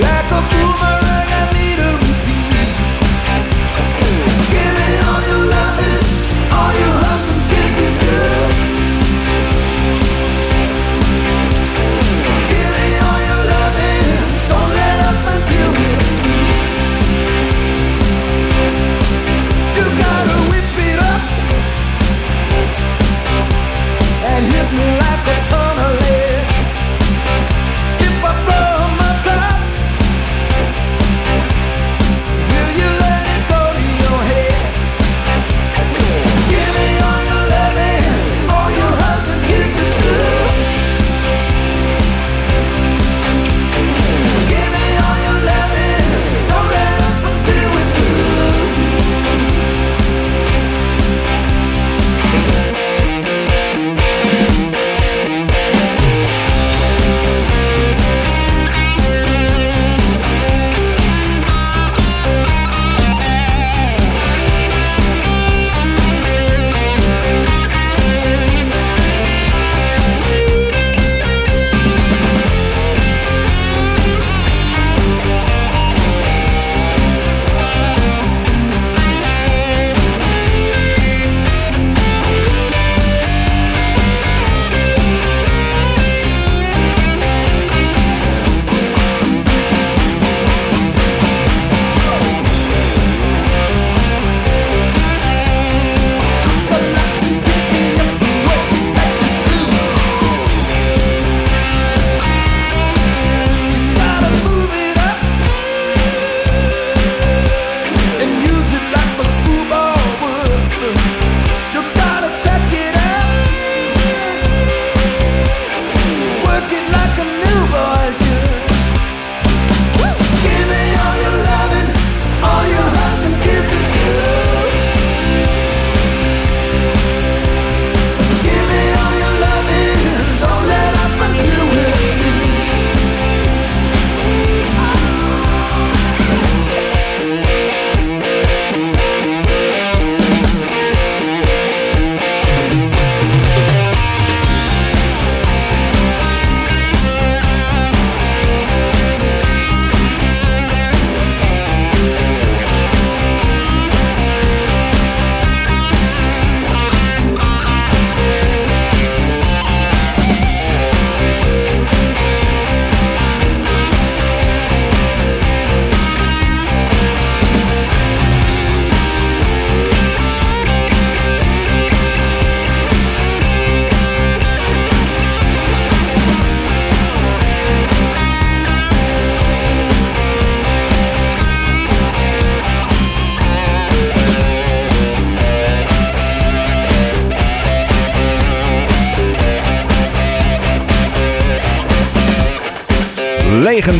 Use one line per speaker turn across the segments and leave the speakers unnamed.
Like a boomerang.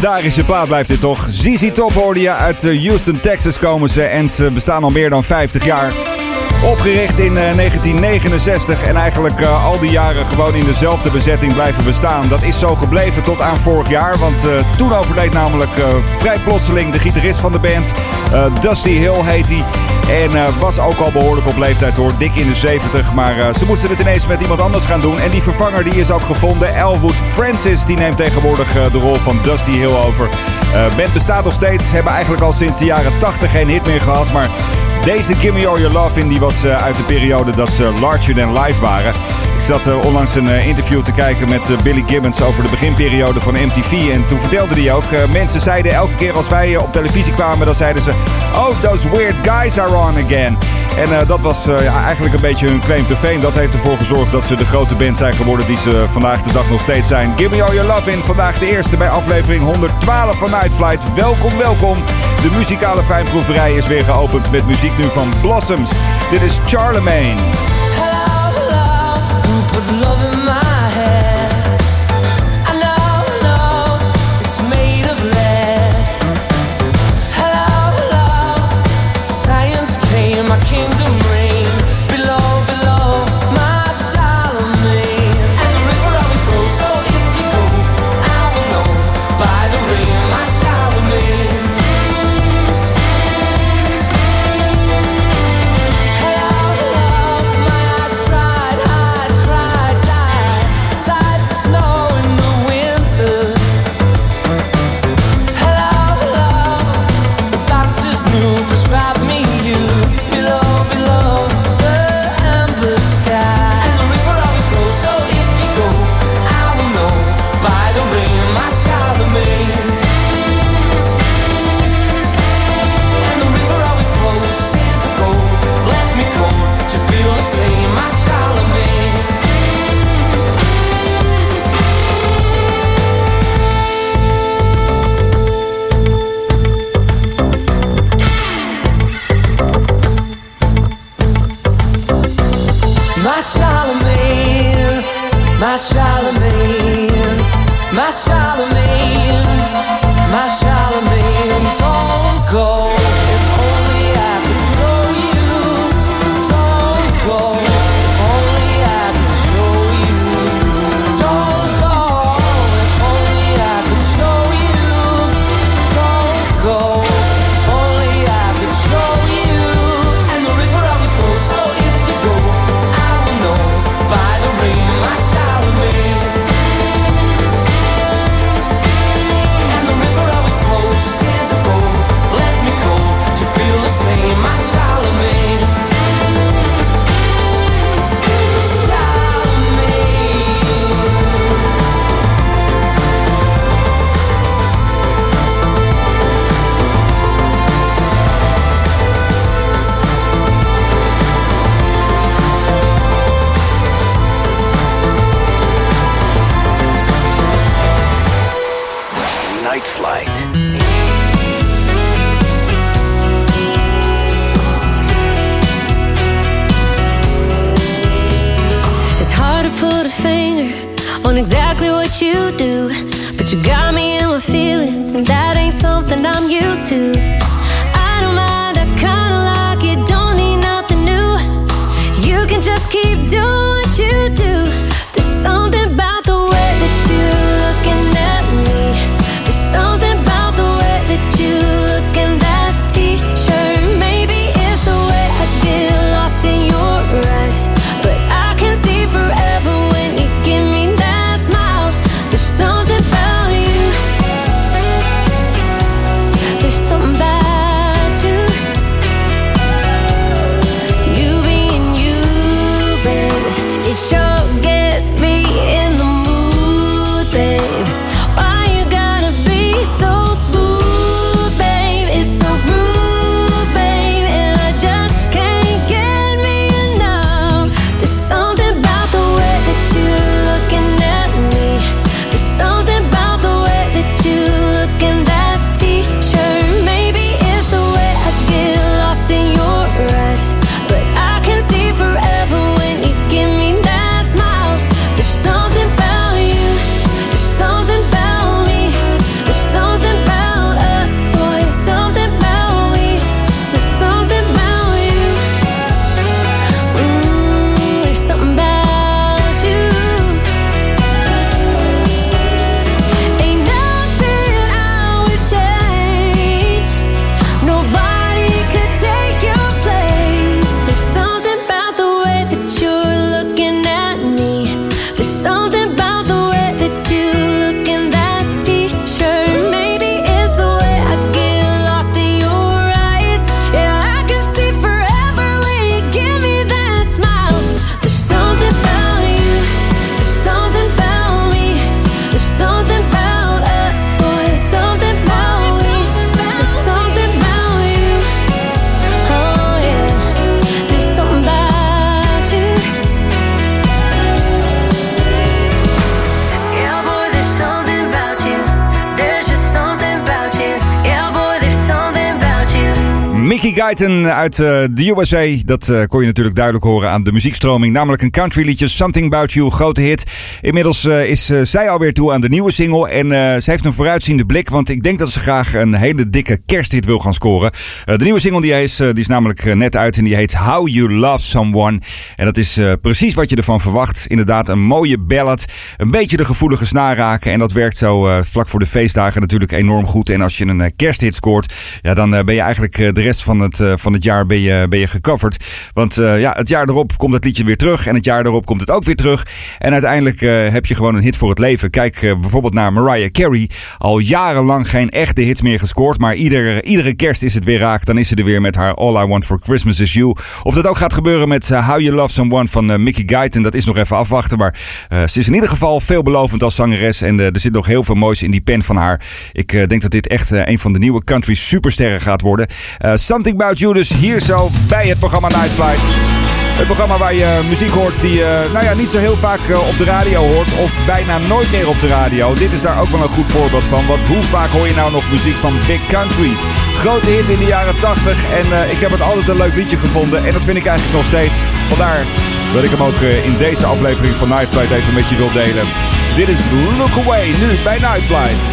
Legendarische plaat blijft dit toch. ZZ Top je uit eh, Houston, Texas komen ze. En ze bestaan al meer dan 50 jaar. Opgericht in eh, 1969 en eigenlijk eh, al die jaren gewoon in dezelfde bezetting blijven bestaan. Dat is zo gebleven tot aan vorig jaar. Want eh, toen overleed namelijk eh, vrij plotseling de gitarist van de band. Eh, Dusty Hill heet hij. En eh, was ook al behoorlijk op leeftijd hoor, dik in de 70. Maar eh, ze moesten het ineens met iemand anders gaan doen. En die vervanger die is ook gevonden. Elwood Francis die neemt tegenwoordig eh, de rol van Dusty Hill over. Eh band bestaat nog steeds. Hebben eigenlijk al sinds de jaren 80 geen hit meer gehad. Maar deze Gimme All Your Love in die was eh, uit de periode dat ze larger than life waren. Ik zat eh, onlangs een eh, interview te kijken met eh, Billy Gibbons over de beginperiode van MTV. En toen vertelde hij ook, mensen zeiden elke keer als wij op televisie kwamen, dan zeiden ze... Oh, those weird guys are on again.
En dat was ja, eigenlijk een beetje hun claim to fame. Dat heeft ervoor gezorgd dat ze de grote band zijn geworden die ze vandaag de dag nog steeds zijn. Give me all your love in. Vandaag de eerste bij aflevering 112 van Nightflight. Welkom, welkom. De muzikale fijnproeverij is weer geopend met muziek nu van Blossoms. Dit is Charlemagne.
USA. Dat uh, kon je natuurlijk duidelijk horen aan de muziekstroming. Namelijk een country liedje, Something About You, grote hit. Inmiddels is zij alweer toe aan de nieuwe single. En ze heeft een vooruitziende blik, want ik denk dat ze graag een hele dikke kersthit wil gaan scoren. de nieuwe single die is, die is namelijk net uit en die heet How You Love Someone. En dat is precies wat je ervan verwacht. Inderdaad, een mooie ballad. Een beetje de gevoelige snaar raken. En dat werkt zo vlak voor de feestdagen natuurlijk enorm goed. En als je een kersthit scoort, ja, dan ben je eigenlijk de rest van het, van het jaar ben je, ben je gecoverd. Want uh, ja, het jaar erop komt het liedje weer terug. En het jaar erop komt het ook weer terug. En uiteindelijk uh, heb je gewoon een hit voor het leven. Kijk bijvoorbeeld naar Mariah Carey. Al jarenlang geen echte hits meer gescoord. Maar iedere, iedere kerst is het weer raak. Dan is ze er weer met haar All I Want For Christmas Is You. Of dat ook gaat gebeuren met How You Love Someone van Mickey Guyton. Dat is nog even afwachten. Maar ze is in ieder geval veelbelovend als zangeres. En er zit nog heel veel moois in die pen van haar. Ik denk dat dit echt een van de nieuwe country supersterren gaat worden. Something About You dus hier zo bij het programma Night Flight. Het programma waar je muziek hoort die je nou ja, niet zo heel vaak eh, op de radio hoort. Of bijna nooit meer op de radio. Dit is daar ook wel een goed voorbeeld van. Want hoe vaak hoor je nou nog muziek van Big Country? Grote hit in de jaren 80. En uh, ik heb het altijd een leuk liedje gevonden. En dat vind ik eigenlijk nog steeds. Vandaar dat ik hem ook in deze aflevering van Night Flight even met je wil delen. Dit is Look Away nu bij Night Flight.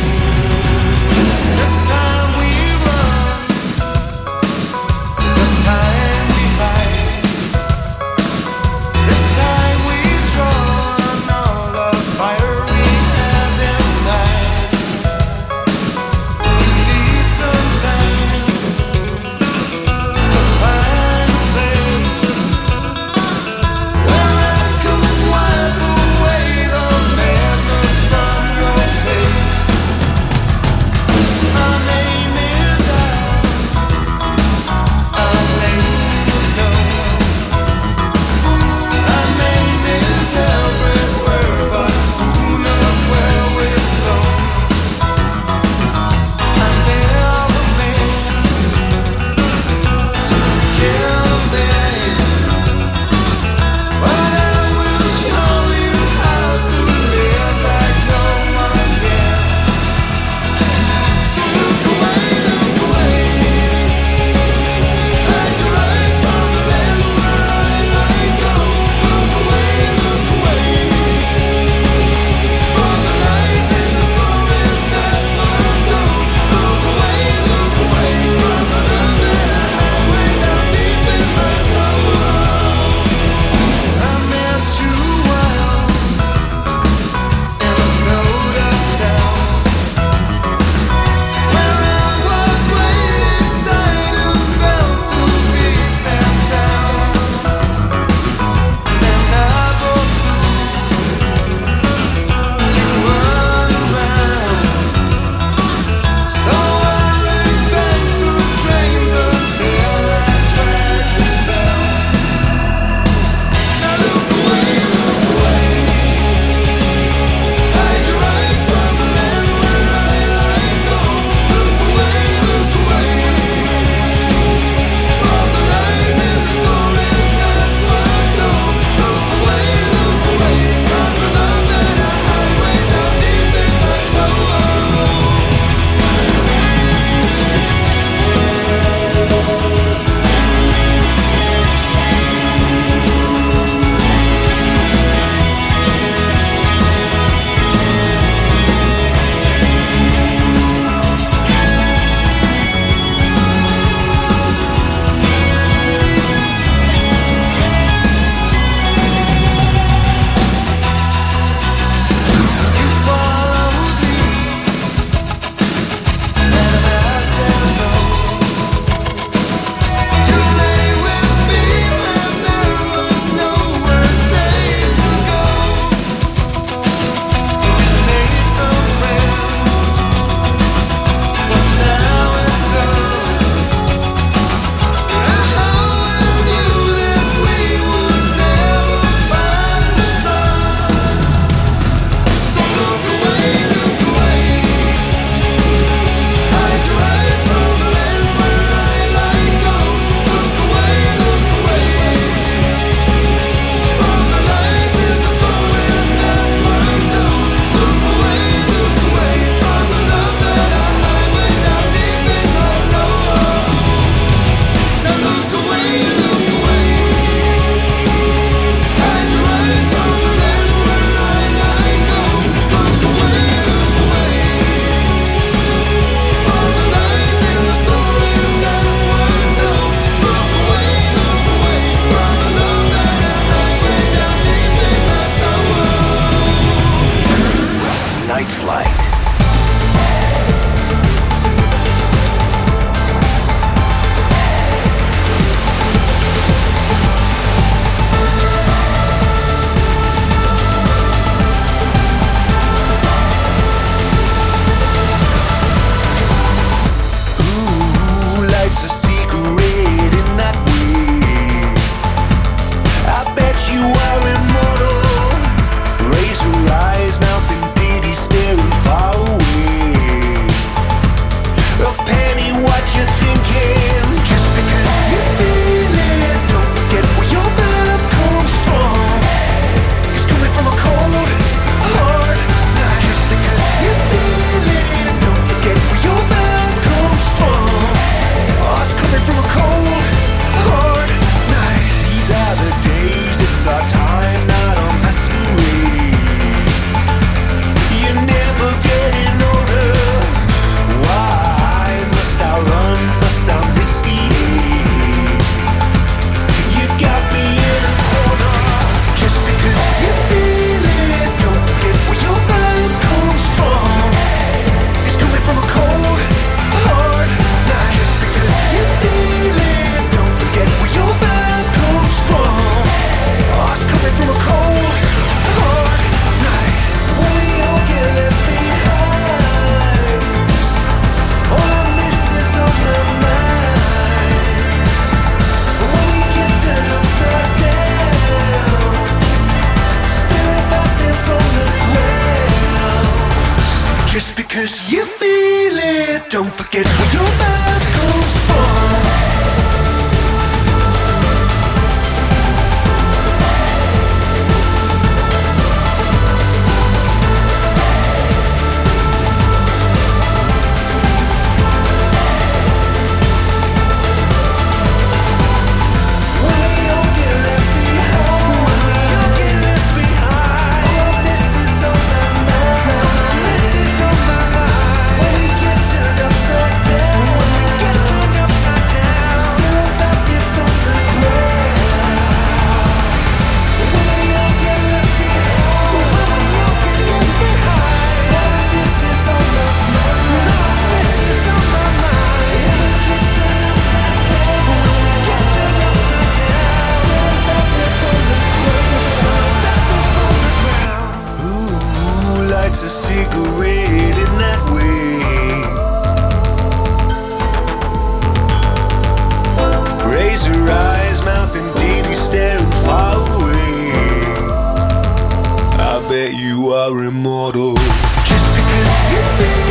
Eyes, mouth indeed, staring far away. I bet you are immortal. Just because you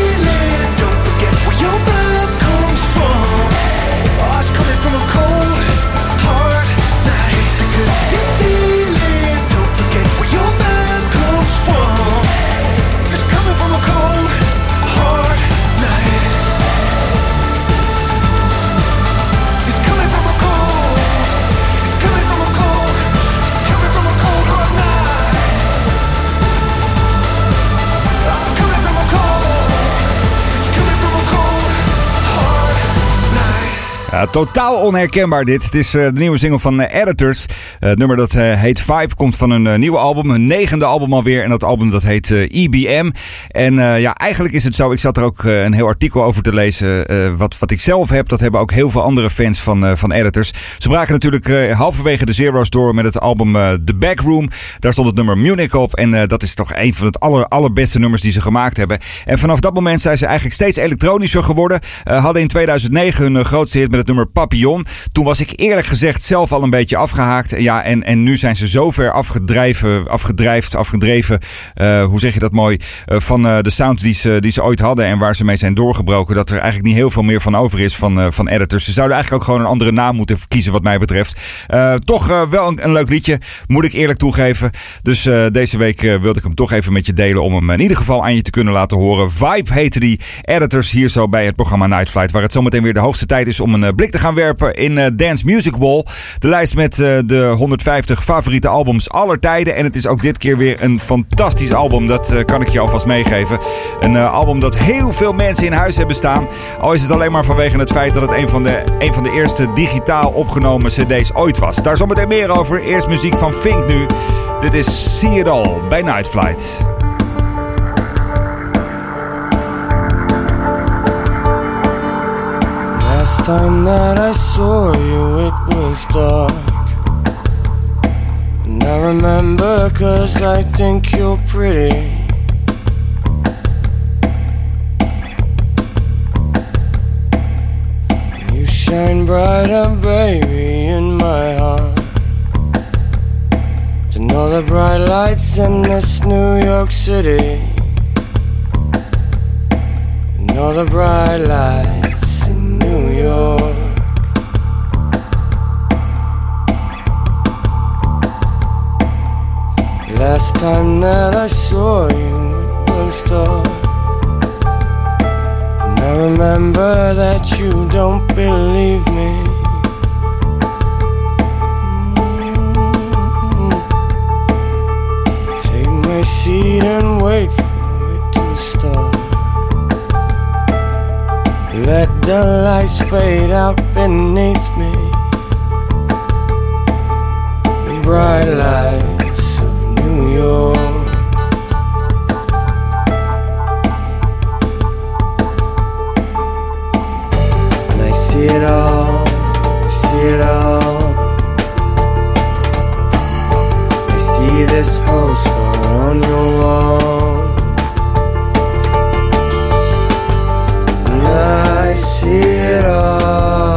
Ja, totaal onherkenbaar dit. Het is eh, de nieuwe single van eh, Editors. Eh, het nummer dat eh, heet Vibe komt van een eh, nieuwe album. Een negende album alweer. En dat album dat heet eh, IBM. En eh, ja, eigenlijk is het zo. Ik zat er ook eh, een heel artikel over te lezen. eh, wat, wat ik zelf heb, dat hebben ook heel veel andere fans van, eh, van Editors. Ze braken natuurlijk eh, halverwege de Zero's door met het album eh, The Backroom. Daar stond het nummer Munich op. En eh, dat is toch een van het aller, allerbeste nummers die ze gemaakt hebben. En vanaf dat moment zijn ze eigenlijk steeds elektronischer geworden. Eh, hadden in 2009 hun eh, grootste hit met het nummer Papillon. Toen was ik eerlijk gezegd zelf al een beetje afgehaakt. Ja, en, en nu zijn ze zo ver afgedrijven, afgedrijfd, afgedreven. eh, hoe zeg je dat mooi? eh, van eh, de sound die ze, die ze ooit hadden en waar ze mee zijn doorgebroken. Dat er eigenlijk niet heel veel meer van over is van, van editors. Ze zouden eigenlijk ook gewoon een andere naam moeten kiezen, wat mij betreft. Toch wel een, leuk liedje, moet ik eerlijk toegeven. Dus deze week wilde ik hem toch even met je delen om hem in ieder geval aan je te kunnen laten horen. Vibe heette die editors hier zo bij het programma Night Flight. Waar het zometeen weer de hoogste tijd is om een blik te gaan werpen in eh, Dance Music Wall. De lijst met eh, de 150 favoriete albums aller tijden. En het is ook dit keer weer een fantastisch album. Dat eh, kan ik je alvast meegeven. Een album dat heel veel mensen in huis hebben staan. Al is het alleen maar vanwege het feit dat het een van de, een van de eerste digitaal opgenomen cd's ooit was. Daar zometeen meer over. Eerst muziek van Fink nu. Dit is See It All bij Night Flight.
Time that I saw you, it was dark. And I remember cause I think you're pretty. You shine brighter, baby, in my heart. To know the bright lights in this New York City. And the bright lights York. Last time that I saw you, it was dark. And I remember that you don't believe me. Mm. Take my seat and wait Let the lights fade out beneath me. The bright lights of New York. And I see it all, I see it all. I see this postcard on your wall. It all.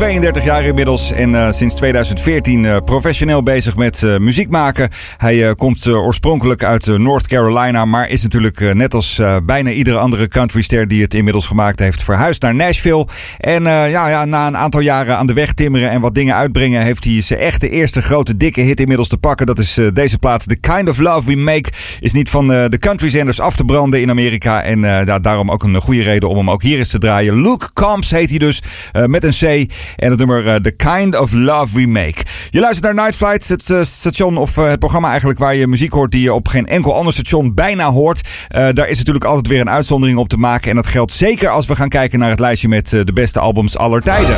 32 jaar inmiddels en eh, sinds 2014 eh, professioneel bezig met eh, muziek maken. Hij komt oorspronkelijk uit North Carolina, maar is natuurlijk net als bijna iedere andere countryster die het inmiddels gemaakt heeft, verhuisd naar Nashville. En ja, ja, na een aantal jaren aan de weg timmeren en wat dingen uitbrengen, heeft hij zijn echte eerste grote dikke hit inmiddels te pakken. Dat is deze plaat, The Kind of Love We Make, is niet van de countryzenders af te branden in Amerika. En daarom ook een goede reden om hem ook hier eens te draaien. Luke Combs heet hij dus, met een C. En het nummer eh, The Kind of Love We Make. Je luistert naar Night Flight, het eh, station of eh, het programma eigenlijk waar je muziek hoort die je op geen enkel ander station bijna hoort. Daar is natuurlijk altijd weer een uitzondering op te maken. En dat geldt zeker als we gaan kijken naar het lijstje met de beste albums aller tijden.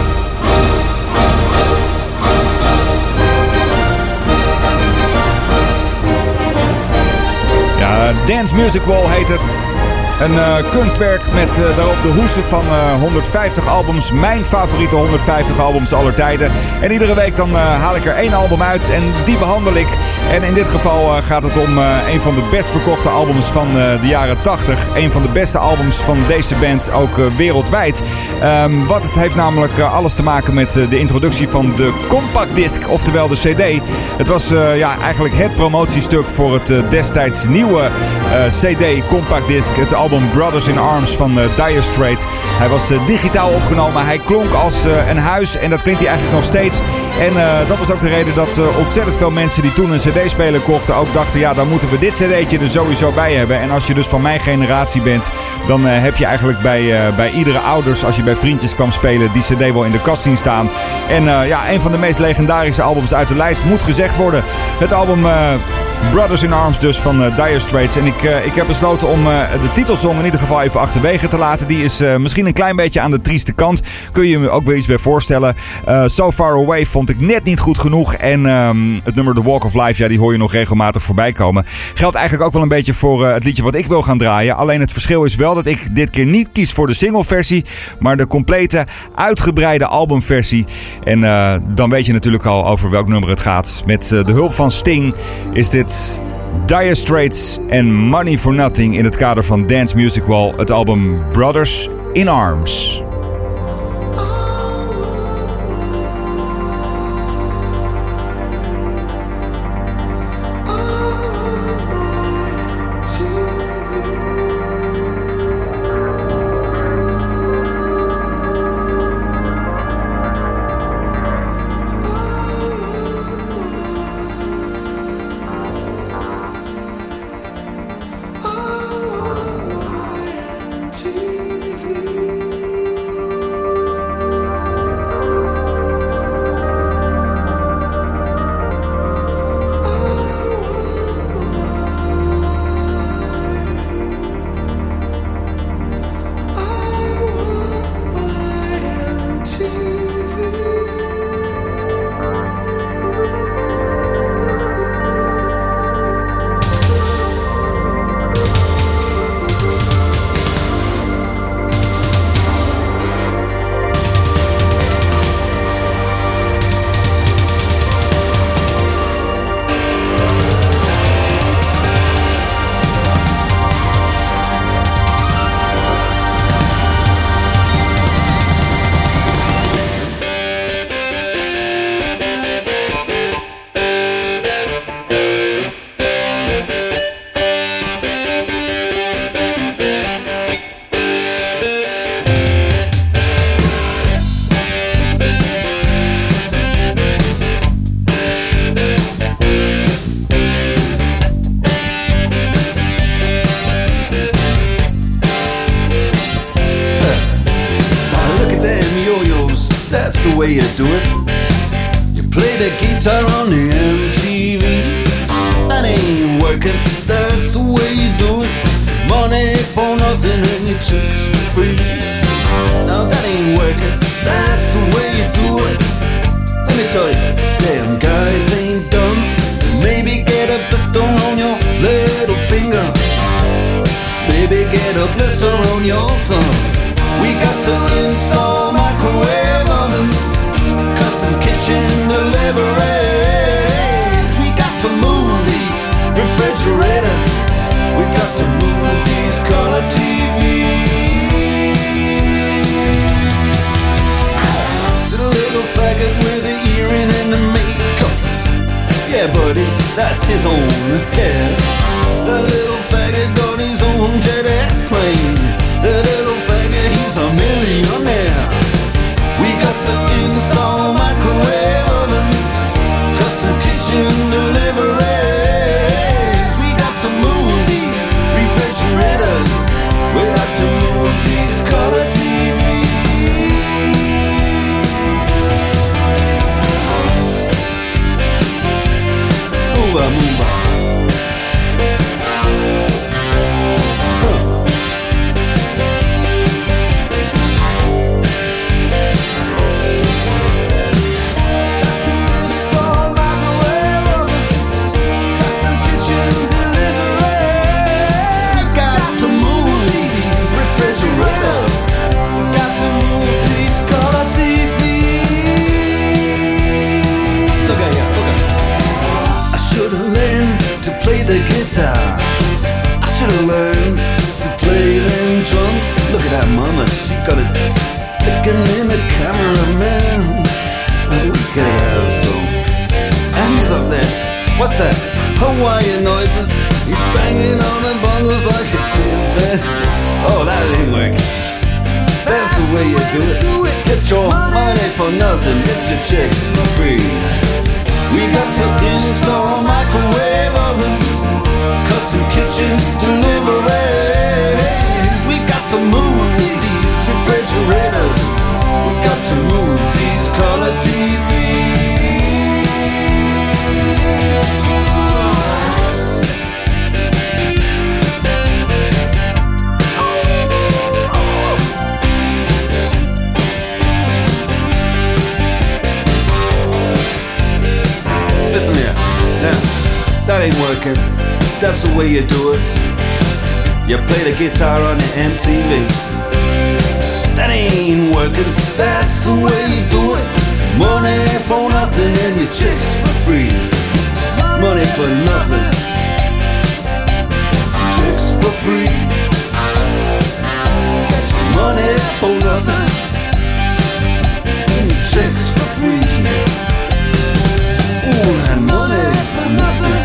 Ja, Dance Music Wall heet het. Een eh, kunstwerk met eh, daarop de hoesen van eh, 150 albums. Mijn favoriete 150 albums aller tijden. En iedere week dan eh, haal ik er één album uit en die behandel ik. En in dit geval eh, gaat het om eh, een van de best verkochte albums van eh, de jaren 80. Een van de beste albums van deze band, ook eh, wereldwijd. Ehm, wat het heeft namelijk eh, alles te maken met eh, de introductie van de compact disc, oftewel de CD. Het was eh, ja, eigenlijk het promotiestuk voor het eh, destijds nieuwe eh, CD compact disc. Het album Brothers in Arms van eh, Dire Straits. Hij was eh, digitaal opgenomen. Hij klonk als eh, een huis en dat klinkt hij eigenlijk nog steeds. En dat was ook de reden dat ontzettend veel mensen die toen een CD-speler kochten ook dachten: ja, dan moeten we dit CD'tje er sowieso bij hebben. En als je dus van mijn generatie bent, dan heb je eigenlijk bij, bij iedere ouders, als je bij vriendjes kwam spelen, die CD wel in de kast zien staan. En ja, een van de meest legendarische albums uit de lijst moet gezegd worden. Het album. Brothers in Arms dus van eh, Dire Straits. En ik, eh, ik heb besloten om eh, de titelsong in ieder geval even achterwege te laten. Die is misschien een klein beetje aan de trieste kant. Kun je me ook weer iets bij voorstellen. So Far Away vond ik net niet goed genoeg. En ehm, het nummer The Walk of Life, ja, die hoor je nog regelmatig voorbij komen. Geldt eigenlijk ook wel een beetje voor het liedje wat ik wil gaan draaien. Alleen het verschil is wel dat ik dit keer niet kies voor de singleversie. Maar de complete, uitgebreide albumversie. En dan weet je natuurlijk al over welk nummer het gaat. Met de hulp van Sting is dit Dire Straits en Money for Nothing in het kader van Dance Music Wall, het album Brothers in Arms.
Blister on your little finger. Baby, get a blister on your thumb. We got to install microwave ovens, custom kitchen deliveries. His own hair. The little faggot got his own jet airplane. Mama, she got it sticking in the cameraman. Oh, we could have some. And he's up there. What's that? Hawaiian noises. He's banging on the bongos like a chimpanzee. Oh, that ain't working. That's the way you do it. Get your money for nothing, get your chicks for free. We got to install microwave oven, custom kitchen refrigerators. We got to move these color TVs. Listen here, now, that ain't working. That's the way you do it. You play the guitar on the MTV. Ain't working. That's the way you do it. Money for nothing and your chicks for free. Money for nothing. Chicks for free. Money for nothing. And chicks for free. Ooh, that money for nothing.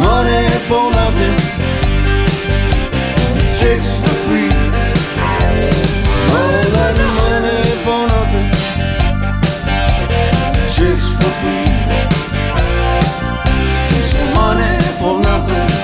Money for nothing. Chicks for free. All that money for nothing. Chicks for free. Money for nothing.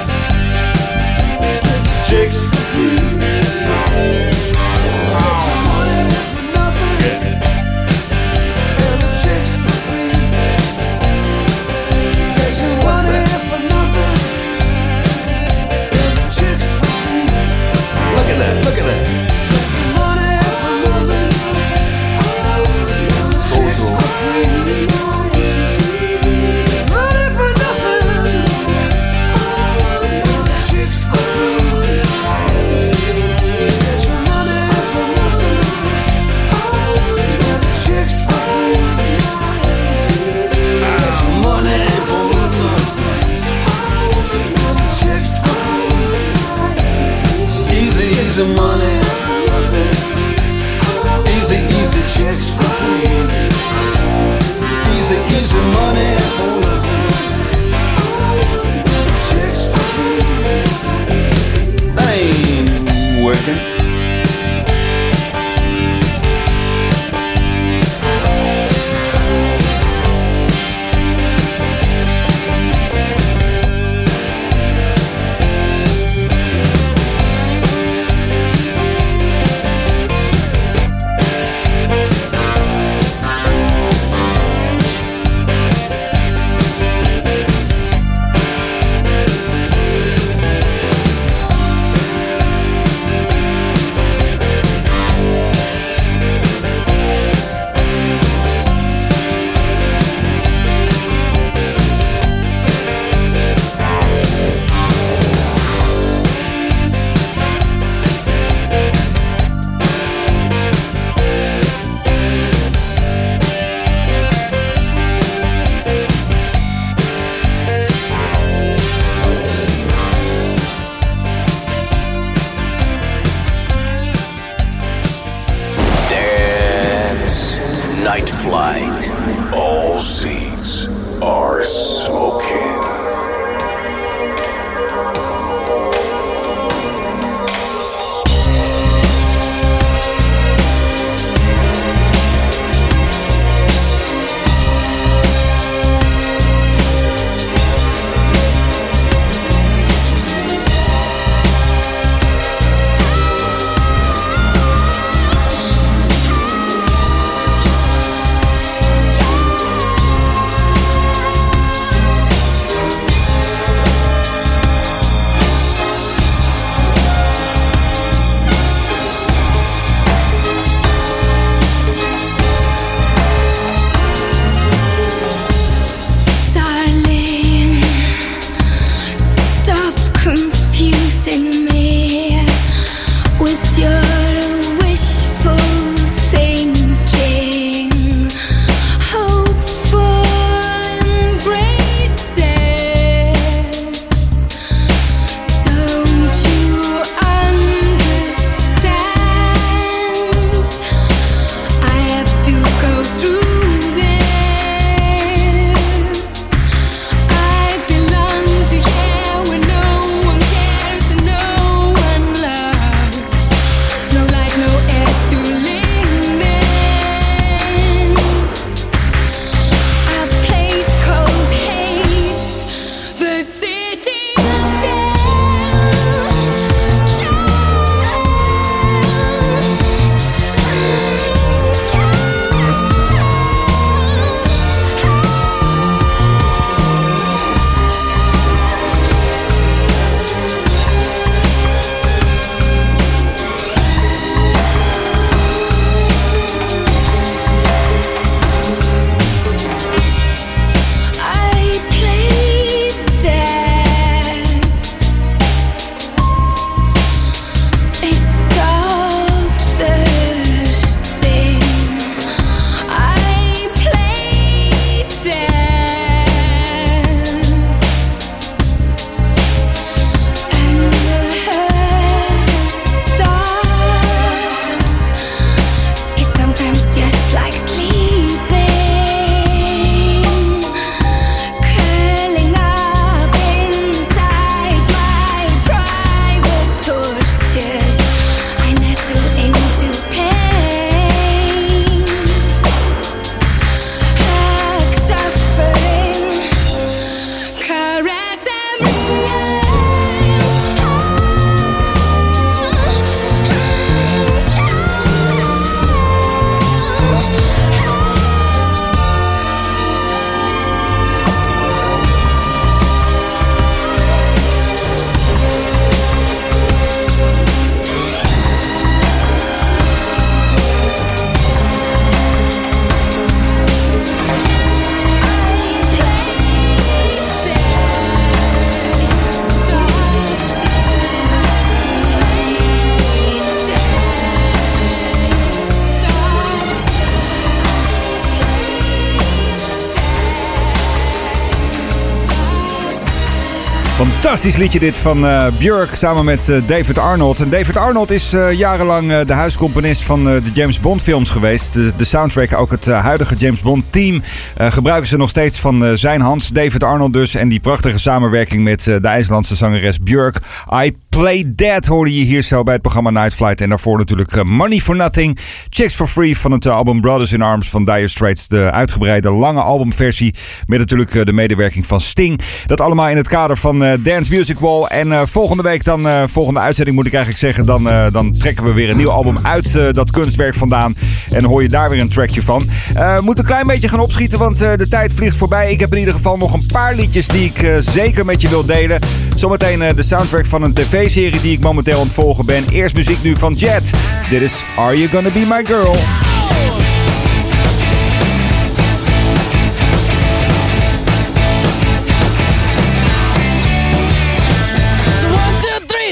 Fantastisch liedje dit van eh Björk samen met eh, David Arnold. En David Arnold is eh, jarenlang de huiscomponist van de James Bond films geweest. De, soundtrack, ook het huidige James Bond team, gebruiken ze nog steeds van zijn hand. David Arnold dus. En die prachtige samenwerking met de IJslandse zangeres Björk. I Play Dead hoorde je hier zo bij het programma Night Flight. En daarvoor natuurlijk eh, Money for Nothing. Chicks for Free van het eh, album Brothers in Arms van Dire Straits. De uitgebreide lange albumversie met natuurlijk eh, de medewerking van Sting. Dat allemaal in het kader van Dance Music Wall. En volgende week dan, volgende uitzending moet ik eigenlijk zeggen, dan, dan trekken we weer een nieuw album uit dat kunstwerk vandaan. En hoor je daar weer een trackje van. Eh moet een klein beetje gaan opschieten, want de tijd vliegt voorbij. Ik heb in ieder geval nog een paar liedjes die ik zeker met je wil delen. Zometeen de soundtrack van een tv-serie die ik momenteel aan het volgen ben. Eerst muziek nu van Jet. Dit is Are You Gonna Be My Girl?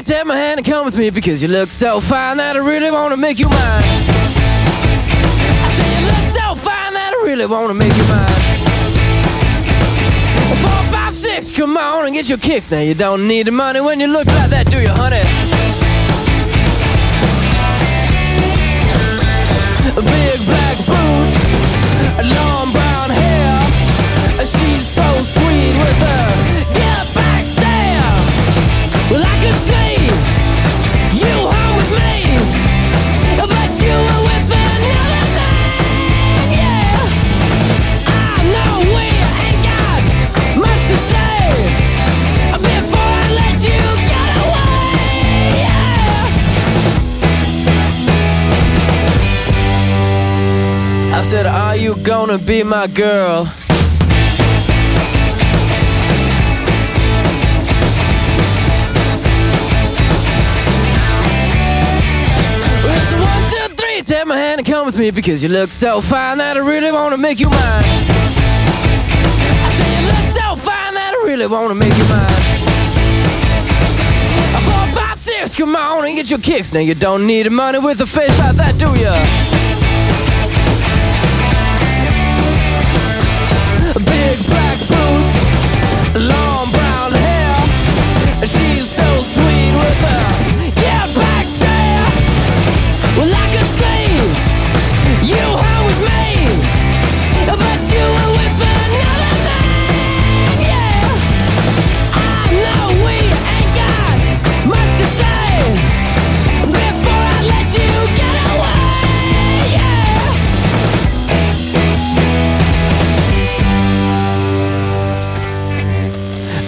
Take my hand and come with me because you look so fine that I really wanna make you mine. I say you look so fine that I really wanna make you mine. six, come on and get your kicks. Now you don't need the money when you look like that, do you, honey? Big black boots, long brown hair. She's so sweet with her get back stare. Well, I could say. Said, Are you gonna be my girl? It's one, two, three. Take my hand and come with me because you look so fine that I really wanna make you mine. I say you look so fine that I really wanna make you mine. Four, five, six, come on and get your kicks. Now you don't need money with a face like that, do ya? Big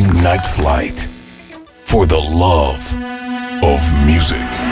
Night Flight. For the love of music.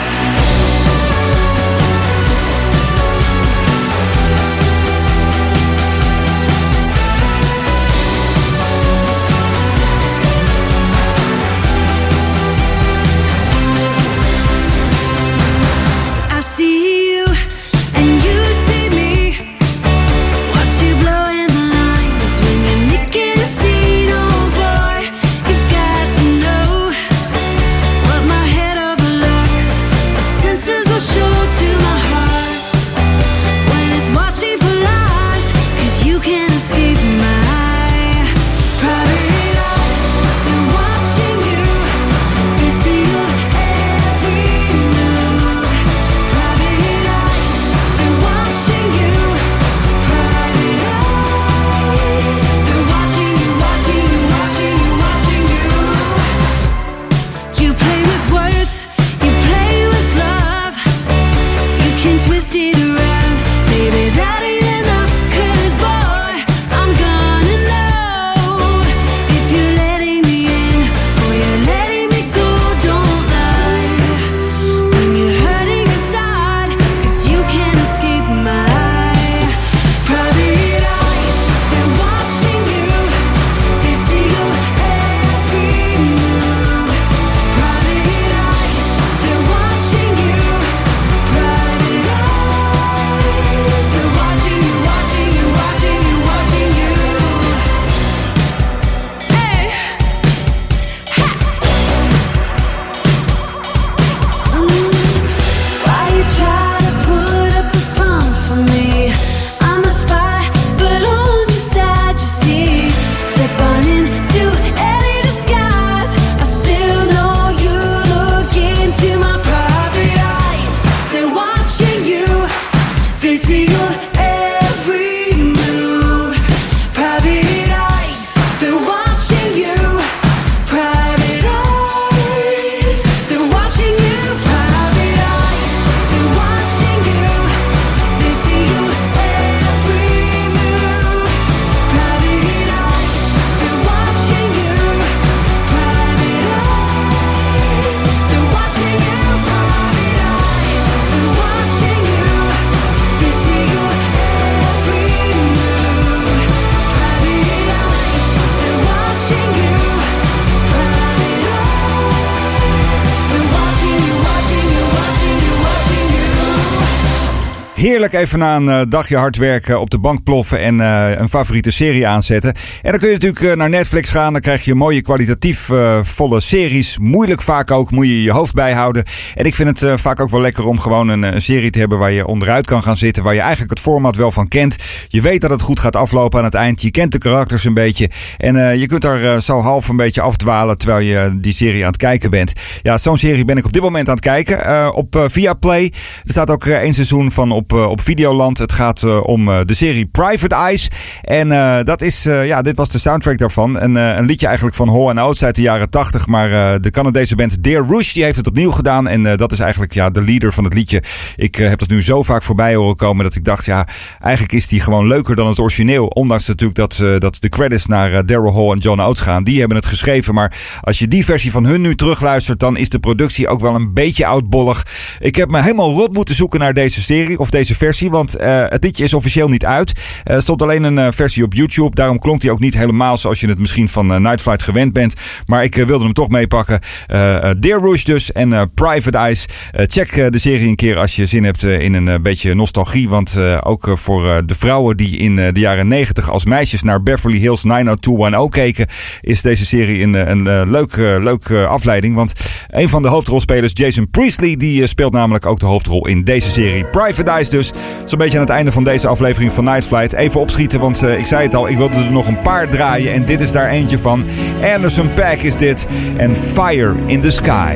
Even na een eh, dagje hard werken op de bank ploffen en eh, een favoriete serie aanzetten. En dan kun je natuurlijk eh, naar Netflix gaan. Dan krijg je mooie kwalitatief volle series. Moeilijk vaak ook, moet je je hoofd bijhouden. En ik vind het vaak ook wel lekker om gewoon een, serie te hebben waar je onderuit kan gaan zitten. Waar je eigenlijk het format wel van kent. Je weet dat het goed gaat aflopen aan het eind. Je kent de karakters een beetje. En je kunt daar zo half een beetje afdwalen terwijl je die serie aan het kijken bent. Ja, zo'n serie ben ik op dit moment aan het kijken. op eh, Viaplay. Er staat ook één seizoen van op, op Videoland. Het gaat eh, om eh, de serie Private Eyes. En eh, dat is, ja, dit was de soundtrack daarvan. Eh, een liedje eigenlijk van Hall Oates uit de jaren 80. Maar de Canadese band Dear Rouge die heeft het opnieuw gedaan. En dat is eigenlijk ja, de leader van het liedje. Ik heb dat nu zo vaak voorbij horen komen dat ik dacht, ja, eigenlijk is die gewoon leuker dan het origineel. Ondanks natuurlijk dat, dat de credits naar Daryl Hall en John Oates gaan. Die hebben het geschreven. Maar als je die versie van hun nu terugluistert, dan is de productie ook wel een beetje oudbollig. Ik heb me helemaal rot moeten zoeken naar deze serie of deze Want eh, het liedje is officieel niet uit. Er stond alleen een eh, versie op YouTube. Daarom klonk hij ook niet helemaal zoals je het misschien van eh, Night Flight gewend bent. Maar ik eh, wilde hem toch meepakken. Eh eh, Dear Rouge dus en eh, Private Eyes. Eh, check eh, de serie een keer als je zin hebt eh, in een eh, beetje nostalgie. Want eh, ook eh, voor eh, de vrouwen die in eh, de jaren 90 als meisjes naar Beverly Hills 90210 keken, is deze serie een, eh, een eh, leuk, eh, leuk eh, afleiding. Want een van de hoofdrolspelers, Jason Priestley, die eh, speelt namelijk ook de hoofdrol in deze serie. Private Eyes dus. Zo'n beetje aan het einde van deze aflevering van Night Flight. Even opschieten, want eh, ik zei het al, ik wilde er nog een paar draaien. En dit is daar eentje van. Anderson Paak is dit. En Fire in the Sky.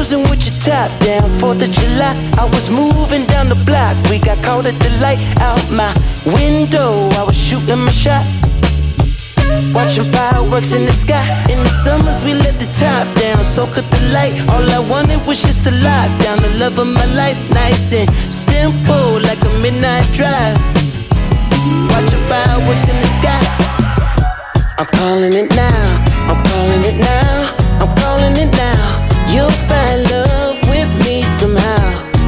Cruising with your top down, 4th of July. I was moving down the block. We got caught at the light out my window. I was shooting my shot. Watching fireworks in the sky. In the summers, we let the top down, so could the light. All I wanted was just to lock down the love of my life. Nice and simple, like a midnight drive. Watching fireworks in the sky. I'm calling it now. I'm calling it now. I'm calling it now.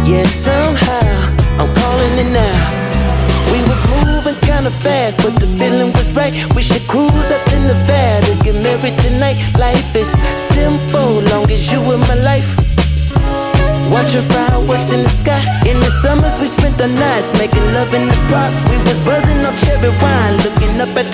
Yeah, somehow. I'm calling it now. We was moving kinda fast, but the feeling was right. We should cruise out to Nevada, get married tonight. Life is simple, long as you in my life. Watching fireworks in the sky. In the summers, we spent our nights making love in the park. We was buzzing on cherry wine, looking up at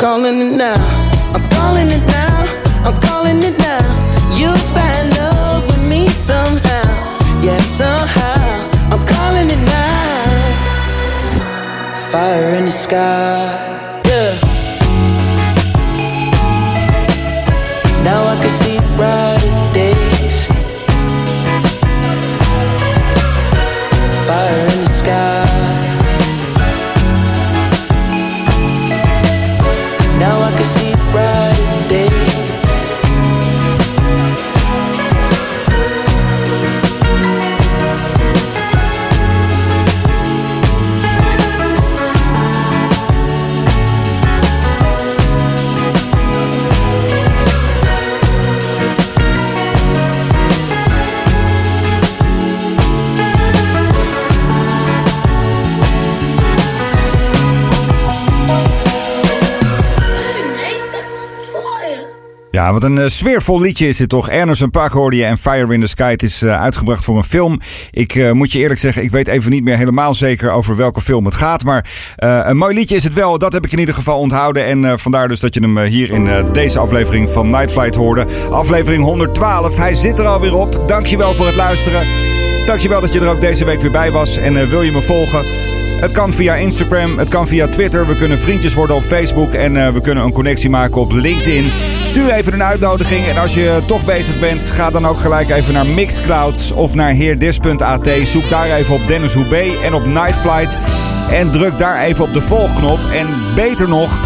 calling it now. I'm calling it now.
Ja, wat een eh, sfeervol liedje is dit toch. Anderson Paak hoorde je en Fire in the Sky. Het is eh, uitgebracht voor een film. Ik eh, moet je eerlijk zeggen, ik weet even niet meer helemaal zeker over welke film het gaat. Maar een mooi liedje is het wel. Dat heb ik in ieder geval onthouden. En vandaar dus dat je hem hier in deze aflevering van Night Flight hoorde. Aflevering 112. Hij zit er alweer op. Dankjewel voor het luisteren. Dankjewel dat je er ook deze week weer bij was. En wil je me volgen? Het kan via Instagram, het kan via Twitter. We kunnen vriendjes worden op Facebook en eh, we kunnen een connectie maken op LinkedIn. Stuur even een uitnodiging en als je toch bezig bent, ga dan ook gelijk even naar Mixcloud of naar heerdis.at. Zoek daar even op Dennis Hoebe en op Nightflight en druk daar even op de volgknop. En beter nog,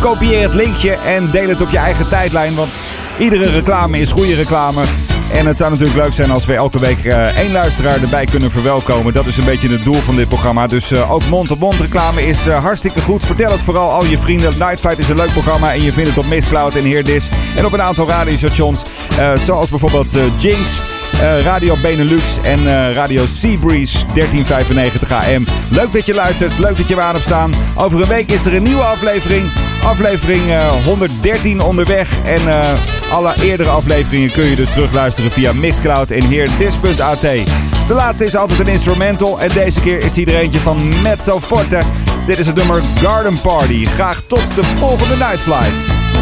kopieer het linkje en deel het op je eigen tijdlijn, want iedere reclame is goede reclame. En het zou natuurlijk leuk zijn als we elke week eh, één luisteraar erbij kunnen verwelkomen. Dat is een beetje het doel van dit programma. Dus eh, ook mond-op-mond reclame is eh, hartstikke goed. Vertel het vooral al je vrienden. Nightfight is een leuk programma en je vindt het op Mistcloud en Heerdis. En op een aantal radiostations. zoals bijvoorbeeld Jinx. Eh, Radio Benelux en eh, Radio Seabreeze 1395 AM. Leuk dat je luistert, leuk dat je aan hebt staan. Over een week is er een nieuwe aflevering. Aflevering eh, 113 onderweg. En eh, alle eerdere afleveringen kun je dus terugluisteren via Mixcloud en heerdis.at. De laatste is altijd een instrumental. En deze keer is die er eentje van Mezzo Forte. Dit is het nummer Garden Party. Graag tot de volgende Night Flight.